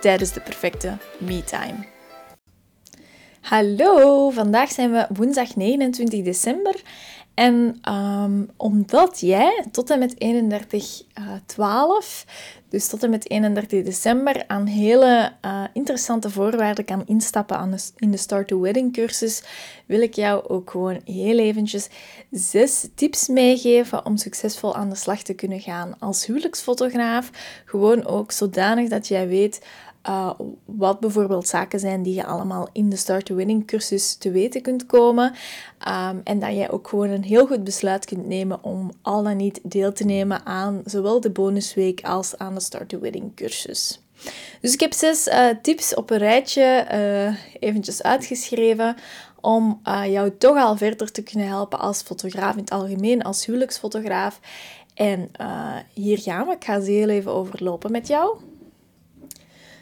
tijdens de perfecte me-time. Hallo, vandaag zijn we woensdag 29 december en um, omdat jij tot en met 31 uh, 12, dus tot en met 31 december, aan hele uh, interessante voorwaarden kan instappen aan de, in de Start to Wedding cursus, wil ik jou ook gewoon heel eventjes zes tips meegeven om succesvol aan de slag te kunnen gaan als huwelijksfotograaf. Gewoon ook zodanig dat jij weet uh, wat bijvoorbeeld zaken zijn die je allemaal in de Start to Winning cursus te weten kunt komen. Um, en dat jij ook gewoon een heel goed besluit kunt nemen om al dan niet deel te nemen aan zowel de bonusweek als aan de Start to Winning cursus. Dus ik heb zes uh, tips op een rijtje uh, eventjes uitgeschreven om jou toch al verder te kunnen helpen als fotograaf in het algemeen, als huwelijksfotograaf. En hier gaan we. Ik ga ze heel even overlopen met jou.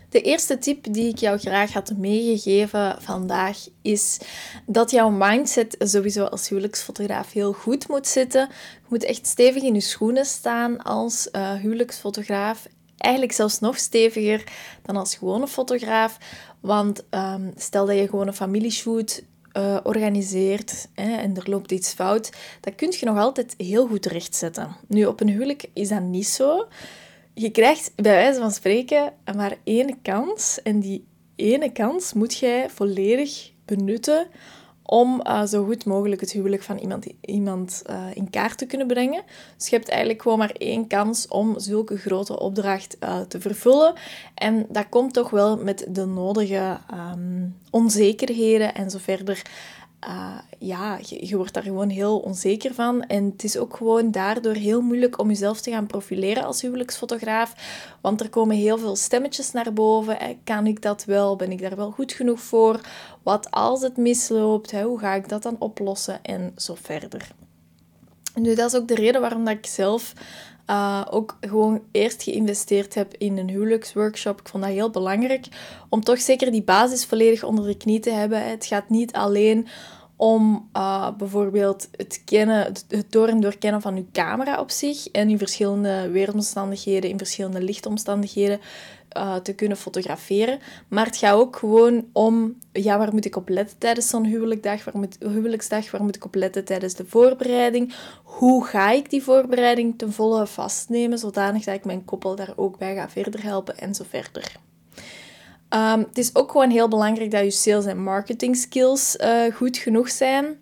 De eerste tip die ik jou graag had meegegeven vandaag is dat jouw mindset sowieso als huwelijksfotograaf heel goed moet zitten. Je moet echt stevig in je schoenen staan als uh, huwelijksfotograaf. Eigenlijk zelfs nog steviger dan als gewone fotograaf. Want um, stel dat je gewoon een familieshoot uh, organiseert hè, en er loopt iets fout, dat kun je nog altijd heel goed rechtzetten. Nu, op een huwelijk is dat niet zo je krijgt bij wijze van spreken maar één kans. En die ene kans moet jij volledig benutten om uh, zo goed mogelijk het huwelijk van iemand, iemand uh, in kaart te kunnen brengen. Dus je hebt eigenlijk gewoon maar één kans om zulke grote opdracht uh, te vervullen. En dat komt toch wel met de nodige um, onzekerheden en zo verder uh, ja, je, je, wordt daar gewoon heel onzeker van. En het is ook gewoon daardoor heel moeilijk om jezelf te gaan profileren als huwelijksfotograaf. Want er komen heel veel stemmetjes naar boven. Kan ik dat wel? Ben ik daar wel goed genoeg voor? Wat als het misloopt? Hoe ga ik dat dan oplossen? En zo verder. Nu, dat is ook de reden waarom dat ik zelf uh, ook gewoon eerst geïnvesteerd heb in een huwelijksworkshop. Ik vond dat heel belangrijk om toch zeker die basis volledig onder de knie te hebben. Het gaat niet alleen om uh, bijvoorbeeld het, kennen, het door en door kennen van uw camera op zich en in verschillende weeromstandigheden, in verschillende lichtomstandigheden uh, te kunnen fotograferen. Maar het gaat ook gewoon om, ja, waar moet ik op letten tijdens zo'n huwelijksdag? Waar moet, huwelijksdag? Waar moet ik op letten tijdens de voorbereiding? Hoe ga ik die voorbereiding ten volle vastnemen, zodanig dat ik mijn koppel daar ook bij ga verder helpen en zo verder. Um, het is ook gewoon heel belangrijk dat je sales en marketing skills uh, goed genoeg zijn.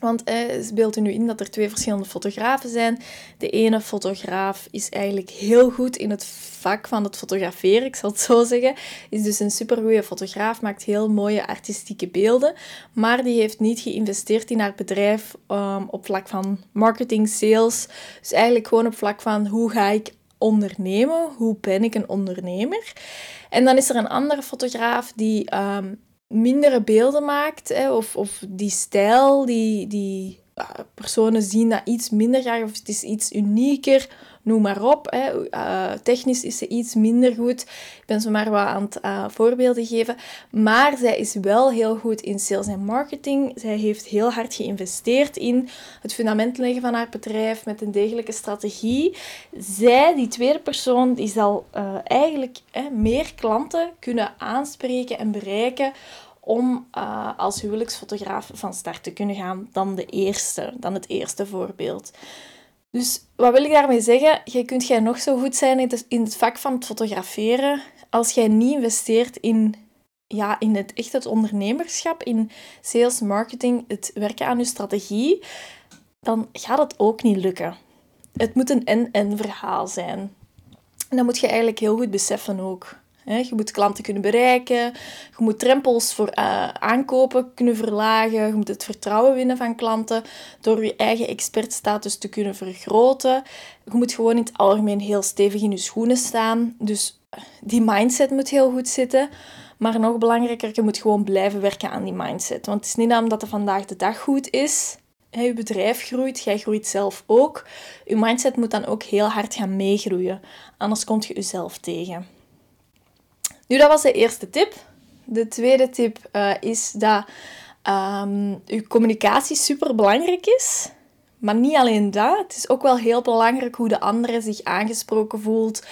Want eh, beeld u nu in dat er twee verschillende fotografen zijn. De ene fotograaf is eigenlijk heel goed in het vak van het fotograferen, ik zal het zo zeggen. Is dus een supergoeie fotograaf, maakt heel mooie artistieke beelden. Maar die heeft niet geïnvesteerd in haar bedrijf um, op vlak van marketing, sales. Dus eigenlijk gewoon op vlak van hoe ga ik ondernemen? Hoe ben ik een ondernemer? En dan is er een andere fotograaf die um, mindere beelden maakt, hè, of, of die stijl, die, die uh, personen zien dat iets minder graag, of het is iets unieker, noem maar op. Hè. Uh, technisch is ze iets minder goed. Ik ben zo maar wat aan het uh, voorbeelden geven. Maar zij is wel heel goed in sales en marketing. Zij heeft heel hard geïnvesteerd in het fundament leggen van haar bedrijf met een degelijke strategie. Zij, die tweede persoon, die zal uh, eigenlijk meer klanten kunnen aanspreken en bereiken om als huwelijksfotograaf van start te kunnen gaan dan, de eerste, dan het eerste voorbeeld. Dus wat wil ik daarmee zeggen? Je kunt jij nog zo goed zijn in het, in het vak van het fotograferen. Als jij niet investeert in, ja, in het, echt het ondernemerschap, in sales, marketing, het werken aan je strategie, dan gaat het ook niet lukken. Het moet een en-en verhaal zijn. En dat moet je eigenlijk heel goed beseffen ook. Je moet klanten kunnen bereiken, je moet drempels voor uh, aankopen kunnen verlagen, je moet het vertrouwen winnen van klanten door je eigen expertstatus te kunnen vergroten. Je moet gewoon in het algemeen heel stevig in je schoenen staan. Dus die mindset moet heel goed zitten. Maar nog belangrijker, je moet gewoon blijven werken aan die mindset. Want het is niet omdat het vandaag de dag goed is. Je bedrijf groeit, jij groeit zelf ook. Je mindset moet dan ook heel hard gaan meegroeien. Anders komt je jezelf tegen. Nu, dat was de eerste tip. De tweede tip uh, is dat um, je communicatie super belangrijk is. Maar niet alleen dat. Het is ook wel heel belangrijk hoe de andere zich aangesproken voelt.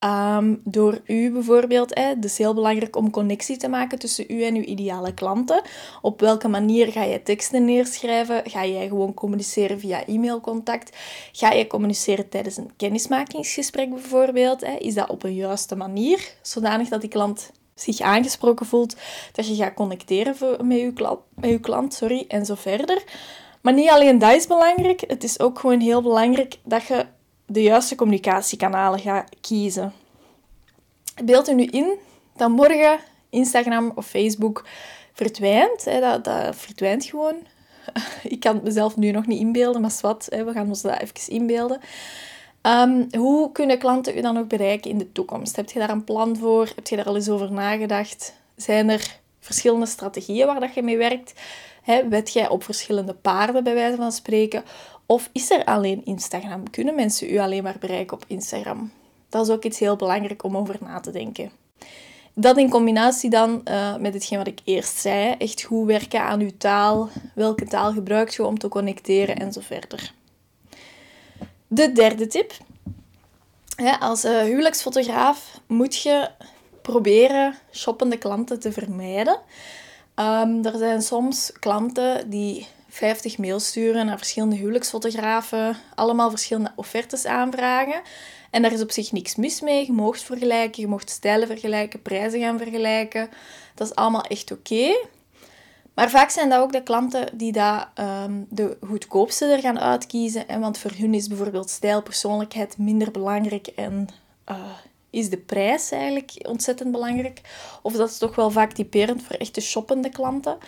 Ehm, door u bijvoorbeeld. Hè. Is heel belangrijk om connectie te maken tussen u en uw ideale klanten. Op welke manier ga je teksten neerschrijven? Ga jij gewoon communiceren via e-mailcontact? Ga je communiceren tijdens een kennismakingsgesprek bijvoorbeeld? Hè? Is dat op een juiste manier, zodanig dat die klant zich aangesproken voelt, dat je gaat connecteren met je klant, met je klant sorry, en zo verder. Maar niet alleen dat is belangrijk, het is ook gewoon heel belangrijk dat je de juiste communicatiekanalen gaat kiezen. Beeld u nu in dat morgen Instagram of Facebook verdwijnt. Hè, dat, dat verdwijnt gewoon. Ik kan het mezelf nu nog niet inbeelden, maar hè, we gaan ons dat even inbeelden. Um, hoe kunnen klanten u dan nog bereiken in de toekomst? Heb je daar een plan voor? Heb je daar al eens over nagedacht? Zijn er verschillende strategieën waar dat je mee werkt? Wed jij op verschillende paarden, bij wijze van spreken? Of is er alleen Instagram? Kunnen mensen u alleen maar bereiken op Instagram? Dat is ook iets heel belangrijk om over na te denken. Dat in combinatie dan uh, met hetgeen wat ik eerst zei. Echt goed werken aan uw taal. Welke taal gebruikt je om te connecteren en zo verder. De derde tip. als uh, huwelijksfotograaf moet je proberen shoppende klanten te vermijden. Um, er zijn soms klanten die 50 mails sturen naar verschillende huwelijksfotografen, allemaal verschillende offertes aanvragen. En daar is op zich niks mis mee. Je mocht vergelijken, je mocht stijlen vergelijken, prijzen gaan vergelijken. Dat is allemaal echt oké. Maar vaak zijn dat ook de klanten die dat, um, de goedkoopste er gaan uitkiezen. En want voor hun is bijvoorbeeld stijl, persoonlijkheid minder belangrijk en uh, is de prijs eigenlijk ontzettend belangrijk. Of dat is toch wel vaak typerend voor echte shoppende klanten.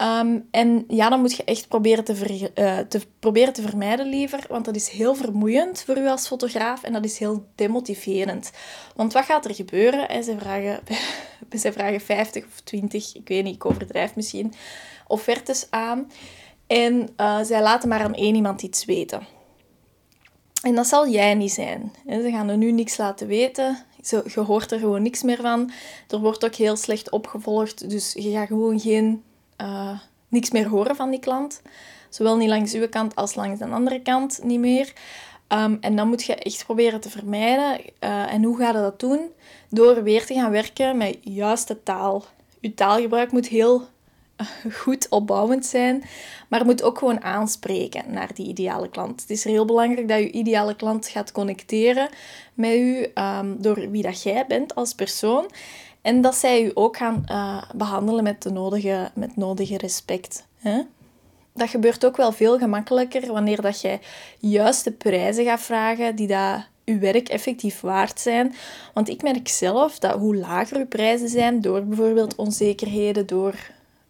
Ehm, en ja, dan moet je echt proberen te, uh, te, proberen te vermijden liever, want dat is heel vermoeiend voor u als fotograaf en dat is heel demotiverend. Want wat gaat er gebeuren? En ze, vragen, ze vragen 50 of 20, ik weet niet, ik overdrijf misschien, offertes aan. En uh, zij laten maar aan één iemand iets weten. En dat zal jij niet zijn. Ze gaan er nu niks laten weten. Je hoort er gewoon niks meer van. Er wordt ook heel slecht opgevolgd. Dus je gaat gewoon geen, uh, niks meer horen van die klant. Zowel niet langs uw kant als langs de andere kant niet meer. Um, en dan moet je echt proberen te vermijden. Uh, en hoe ga je dat doen? Door weer te gaan werken met juiste taal. Je taalgebruik moet heel goed opbouwend zijn, maar moet ook gewoon aanspreken naar die ideale klant. Het is heel belangrijk dat je ideale klant gaat connecteren met u um, door wie dat jij bent als persoon. En dat zij u ook gaan uh, behandelen met, de nodige, met nodige respect. Hè? Dat gebeurt ook wel veel gemakkelijker wanneer dat jij juiste prijzen gaat vragen die dat uw werk effectief waard zijn. Want ik merk zelf dat hoe lager uw prijzen zijn, door bijvoorbeeld onzekerheden, door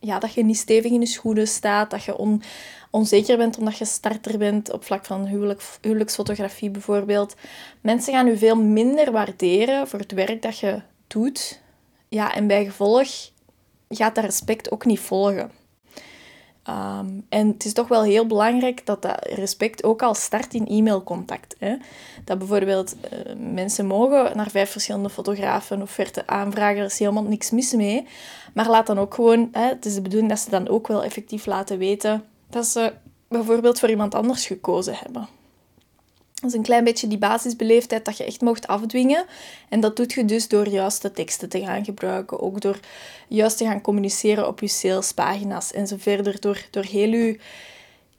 ja, dat je niet stevig in je schoenen staat, dat je on, onzeker bent omdat je starter bent op vlak van huwelijk, huwelijksfotografie bijvoorbeeld. Mensen gaan je veel minder waarderen voor het werk dat je doet. Ja, en bij gevolg gaat dat respect ook niet volgen. Ehm, en het is toch wel heel belangrijk dat dat respect ook al start in e-mailcontact. Dat bijvoorbeeld uh, mensen mogen naar vijf verschillende fotografen of offerte aanvragen, er is helemaal niks mis mee. Maar laat dan ook gewoon, hè, het is de bedoeling dat ze dan ook wel effectief laten weten dat ze bijvoorbeeld voor iemand anders gekozen hebben. Dat is een klein beetje die basisbeleefdheid dat je echt mocht afdwingen. En dat doet je dus door juiste teksten te gaan gebruiken. Ook door juist te gaan communiceren op je salespagina's en zo verder. Door, door heel je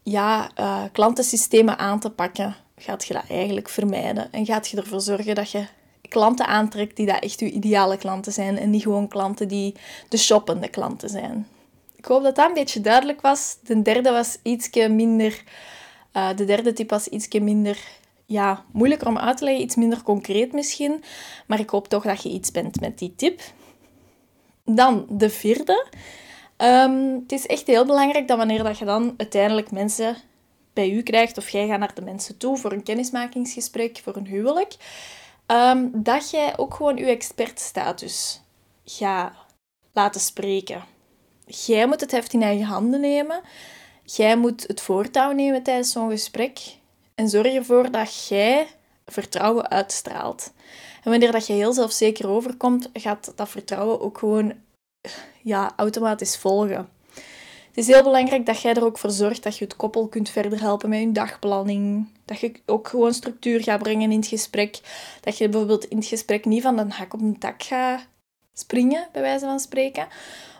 ja, uh, klantensystemen aan te pakken, gaat je dat eigenlijk vermijden. En gaat je ervoor zorgen dat je klanten aantrekt die dat echt je ideale klanten zijn. En niet gewoon klanten die de shoppende klanten zijn. Ik hoop dat dat een beetje duidelijk was. De derde was ietsje minder... Uh, de derde tip was ietsje minder ja, moeilijker om uit te leggen, iets minder concreet misschien. Maar ik hoop toch dat je iets bent met die tip. Dan de vierde. Um, het is echt heel belangrijk dat wanneer dat je dan uiteindelijk mensen bij u krijgt, of jij gaat naar de mensen toe voor een kennismakingsgesprek, voor een huwelijk, Ehm, dat jij ook gewoon je expertstatus gaat laten spreken. Jij moet het heft in eigen handen nemen. Jij moet het voortouw nemen tijdens zo'n gesprek. En zorg ervoor dat jij vertrouwen uitstraalt. En wanneer dat je heel zelfzeker overkomt, gaat dat vertrouwen ook gewoon ja, automatisch volgen. Het is heel belangrijk dat jij er ook voor zorgt dat je het koppel kunt verder helpen met je dagplanning. Dat je ook gewoon structuur gaat brengen in het gesprek. Dat je bijvoorbeeld in het gesprek niet van de hak op de tak gaat springen, bij wijze van spreken.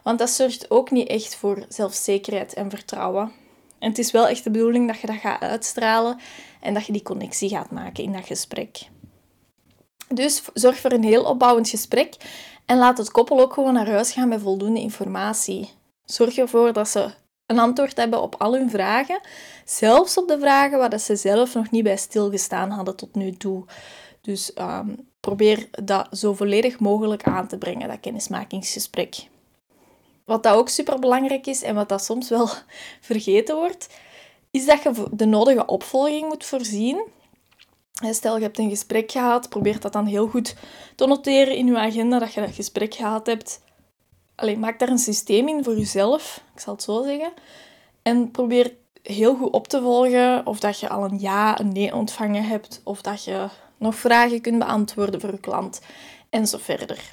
Want dat zorgt ook niet echt voor zelfzekerheid en vertrouwen. En het is wel echt de bedoeling dat je dat gaat uitstralen en dat je die connectie gaat maken in dat gesprek. Dus zorg voor een heel opbouwend gesprek en laat het koppel ook gewoon naar huis gaan met voldoende informatie. Zorg ervoor dat ze een antwoord hebben op al hun vragen, zelfs op de vragen waar ze zelf nog niet bij stilgestaan hadden tot nu toe. Dus ehm, probeer dat zo volledig mogelijk aan te brengen, dat kennismakingsgesprek. Wat dat ook super belangrijk is en wat dat soms wel vergeten wordt, is dat je de nodige opvolging moet voorzien. Stel, je hebt een gesprek gehad, probeer dat dan heel goed te noteren in je agenda dat je dat gesprek gehad hebt. Allee, maak daar een systeem in voor jezelf, ik zal het zo zeggen. En probeer heel goed op te volgen of dat je al een ja, een nee ontvangen hebt, of dat je nog vragen kunt beantwoorden voor je klant en zo verder.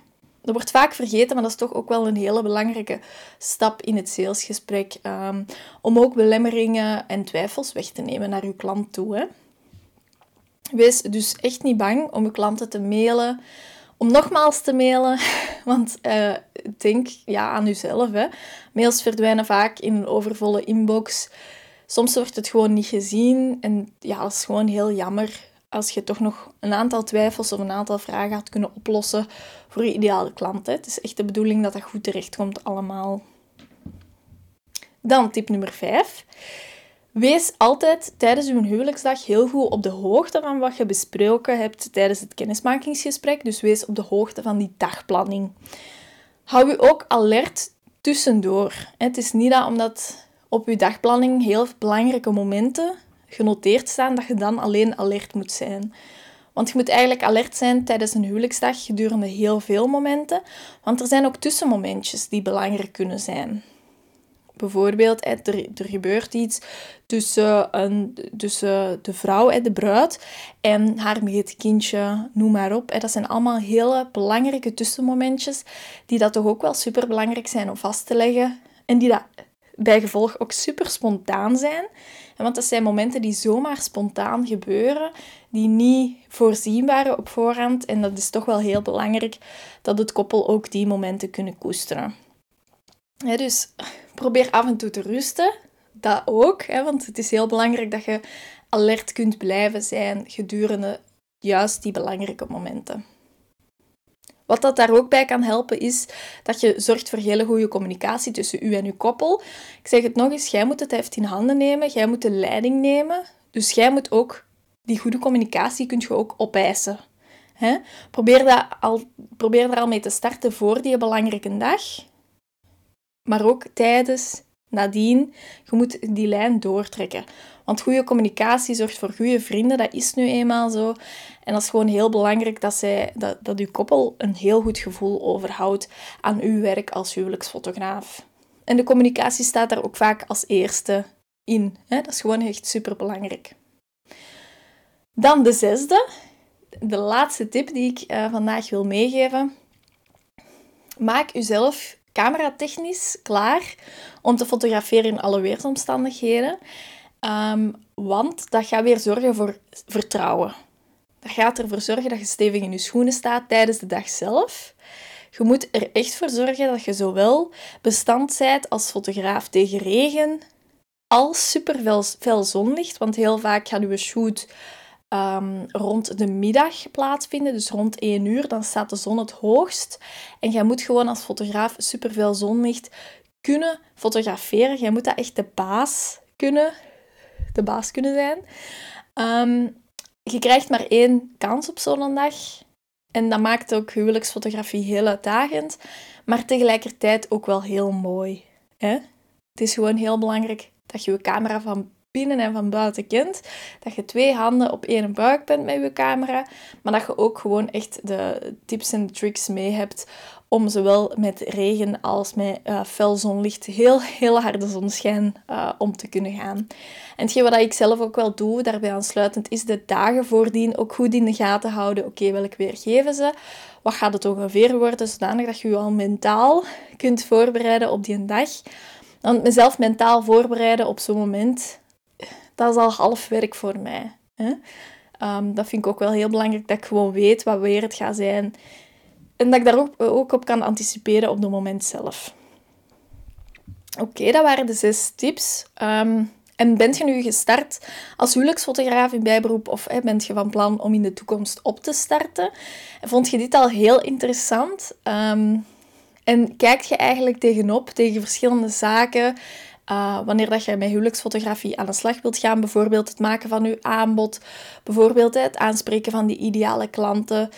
Dat wordt vaak vergeten, maar dat is toch ook wel een hele belangrijke stap in het salesgesprek. Um, om ook belemmeringen en twijfels weg te nemen naar uw klant toe. Hè. Wees dus echt niet bang om uw klanten te mailen. Om nogmaals te mailen, want uh, denk ja, aan uzelf. Hè. Mails verdwijnen vaak in een overvolle inbox. Soms wordt het gewoon niet gezien en ja, dat is gewoon heel jammer als je toch nog een aantal twijfels of een aantal vragen had kunnen oplossen voor je ideale klant. Hè. Het is echt de bedoeling dat dat goed terechtkomt allemaal. Dan tip nummer 5. Wees altijd tijdens uw huwelijksdag heel goed op de hoogte van wat je besproken hebt tijdens het kennismakingsgesprek. Dus wees op de hoogte van die dagplanning. Hou u ook alert tussendoor. Het is niet dat omdat op uw dagplanning heel belangrijke momenten genoteerd staan, dat je dan alleen alert moet zijn. Want je moet eigenlijk alert zijn tijdens een huwelijksdag gedurende heel veel momenten, want er zijn ook tussenmomentjes die belangrijk kunnen zijn. Bijvoorbeeld, er, gebeurt iets tussen, een, de vrouw, de bruid, en haar kindje, noem maar op. Dat zijn allemaal hele belangrijke tussenmomentjes, die dat toch ook wel super belangrijk zijn om vast te leggen. En die dat bij gevolg ook super spontaan zijn. Want dat zijn momenten die zomaar spontaan gebeuren, die niet voorzien waren op voorhand. En dat is toch wel heel belangrijk dat het koppel ook die momenten kunnen koesteren. dus probeer af en toe te rusten. Dat ook, want het is heel belangrijk dat je alert kunt blijven zijn gedurende juist die belangrijke momenten. Wat dat daar ook bij kan helpen is dat je zorgt voor hele goede communicatie tussen u en uw koppel. Ik zeg het nog eens, jij moet het heft in handen nemen, jij moet de leiding nemen. Dus jij moet ook die goede communicatie kunt je ook opeisen. Probeer, dat al, probeer daar al mee te starten voor die belangrijke dag. Maar ook tijdens, nadien. Je moet die lijn doortrekken. Want goede communicatie zorgt voor goede vrienden, dat is nu eenmaal zo. En dat is gewoon heel belangrijk dat, zij, dat, dat uw koppel een heel goed gevoel overhoudt aan uw werk als huwelijksfotograaf. En de communicatie staat daar ook vaak als eerste in. Hè? Dat is gewoon echt super belangrijk. Dan de zesde, de laatste tip die ik uh, vandaag wil meegeven. Maak uzelf cameratechnisch klaar om te fotograferen in alle weersomstandigheden. Um, want dat gaat weer zorgen voor vertrouwen. Dat gaat ervoor zorgen dat je stevig in je schoenen staat tijdens de dag zelf. Je moet er echt voor zorgen dat je zowel bestand bent als fotograaf tegen regen, als super fel zonlicht. Want heel vaak gaat je shoot um, rond de middag plaatsvinden, dus rond 1 uur. Dan staat de zon het hoogst. En jij moet gewoon als fotograaf super veel zonlicht kunnen fotograferen. Jij moet dat echt de baas kunnen de baas kunnen zijn. Um, je krijgt maar één kans op zo'n dag. En dat maakt ook huwelijksfotografie heel uitdagend, maar tegelijkertijd ook wel heel mooi. Hè? Het is gewoon heel belangrijk dat je je camera van binnen en van buiten kent. Dat je twee handen op één buik bent met je camera. Maar dat je ook gewoon echt de tips en tricks mee hebt om zowel met regen als met uh, fel zonlicht, heel, heel harde zonschijn, uh, om te kunnen gaan. En hetgeen wat ik zelf ook wel doe, daarbij aansluitend, is de dagen voordien ook goed in de gaten houden. Oké, welk weer geven ze? Wat gaat het ongeveer worden? Zodanig dat je je al mentaal kunt voorbereiden op die dag. Want mezelf mentaal voorbereiden op zo'n moment, dat is al half werk voor mij. Hè? Um, dat vind ik ook wel heel belangrijk, dat ik gewoon weet wat weer het gaat zijn. En dat ik daar ook, op kan anticiperen op het moment zelf. Oké, dat waren de zes tips. Um, en bent je nu gestart als huwelijksfotograaf in bijberoep of hè, bent je van plan om in de toekomst op te starten? Vond je dit al heel interessant? Um, en kijk je eigenlijk tegenop, tegen verschillende zaken, uh, wanneer dat je met huwelijksfotografie aan de slag wilt gaan, bijvoorbeeld het maken van je aanbod, bijvoorbeeld het aanspreken van die ideale klanten,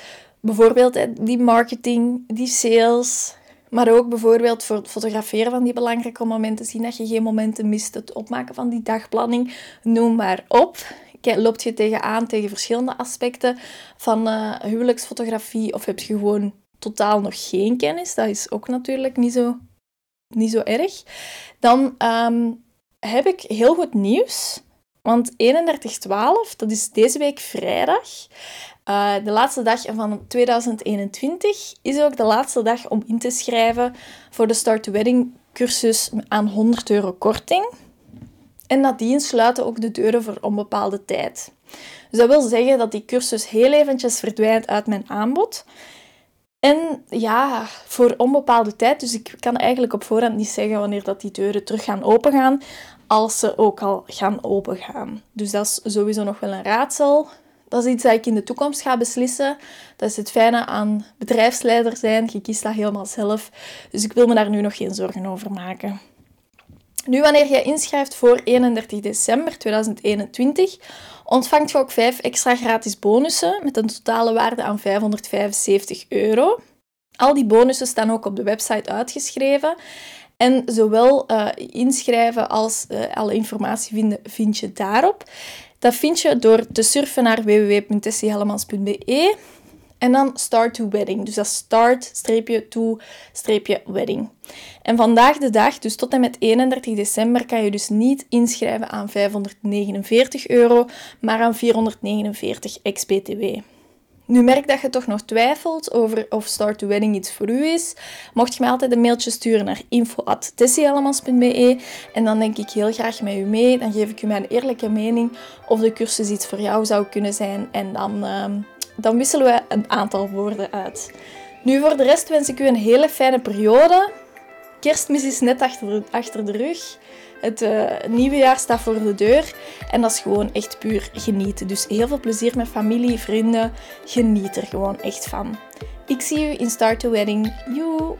bijvoorbeeld die marketing, die sales, maar ook bijvoorbeeld voor het fotograferen van die belangrijke momenten, zien dat je geen momenten mist, het opmaken van die dagplanning, noem maar op. Loopt je tegenaan tegen verschillende aspecten van uh, huwelijksfotografie of heb je gewoon totaal nog geen kennis? Dat is ook natuurlijk niet zo, niet zo erg. Dan ehm, heb ik heel goed nieuws. Want 31-12, dat is deze week vrijdag, uh, de laatste dag van 2021 is ook de laatste dag om in te schrijven voor de Start to Wedding cursus aan 100 euro korting. En nadien sluiten ook de deuren voor onbepaalde tijd. Dus dat wil zeggen dat die cursus heel eventjes verdwijnt uit mijn aanbod. En ja, voor onbepaalde tijd. Dus ik kan eigenlijk op voorhand niet zeggen wanneer dat die deuren terug gaan opengaan, als ze ook al gaan opengaan. Dus dat is sowieso nog wel een raadsel. Dat is iets dat ik in de toekomst ga beslissen. Dat is het fijne aan bedrijfsleider zijn. Je kiest dat helemaal zelf. Dus ik wil me daar nu nog geen zorgen over maken. Nu, wanneer je inschrijft voor 31 december 2021, ontvangt je ook 5 extra gratis bonussen met een totale waarde aan 575 euro. Al die bonussen staan ook op de website uitgeschreven. En zowel uh, inschrijven als uh, alle informatie vinden, vind je daarop. Dat vind je door te surfen naar www.tessiehellemans.be en dan start to wedding. Dus dat start-to-wedding. En vandaag de dag, dus tot en met 31 december, kan je dus niet inschrijven aan 549 euro, maar aan 449 ex-BTW. Nu merk dat je toch nog twijfelt over of Start to Wedding iets voor u is. Mocht je mij altijd een mailtje sturen naar info.tessiehellemans.be en dan denk ik heel graag met u mee. Dan geef ik u mijn eerlijke mening of de cursus iets voor jou zou kunnen zijn. En dan, uh, dan wisselen we een aantal woorden uit. Nu voor de rest wens ik u een hele fijne periode. Kerstmis is net achter de, achter de rug. Het uh, nieuwe jaar staat voor de deur en dat is gewoon echt puur genieten. Dus heel veel plezier met familie, vrienden. Geniet er gewoon echt van. Ik zie u in Start to Wedding. Joe!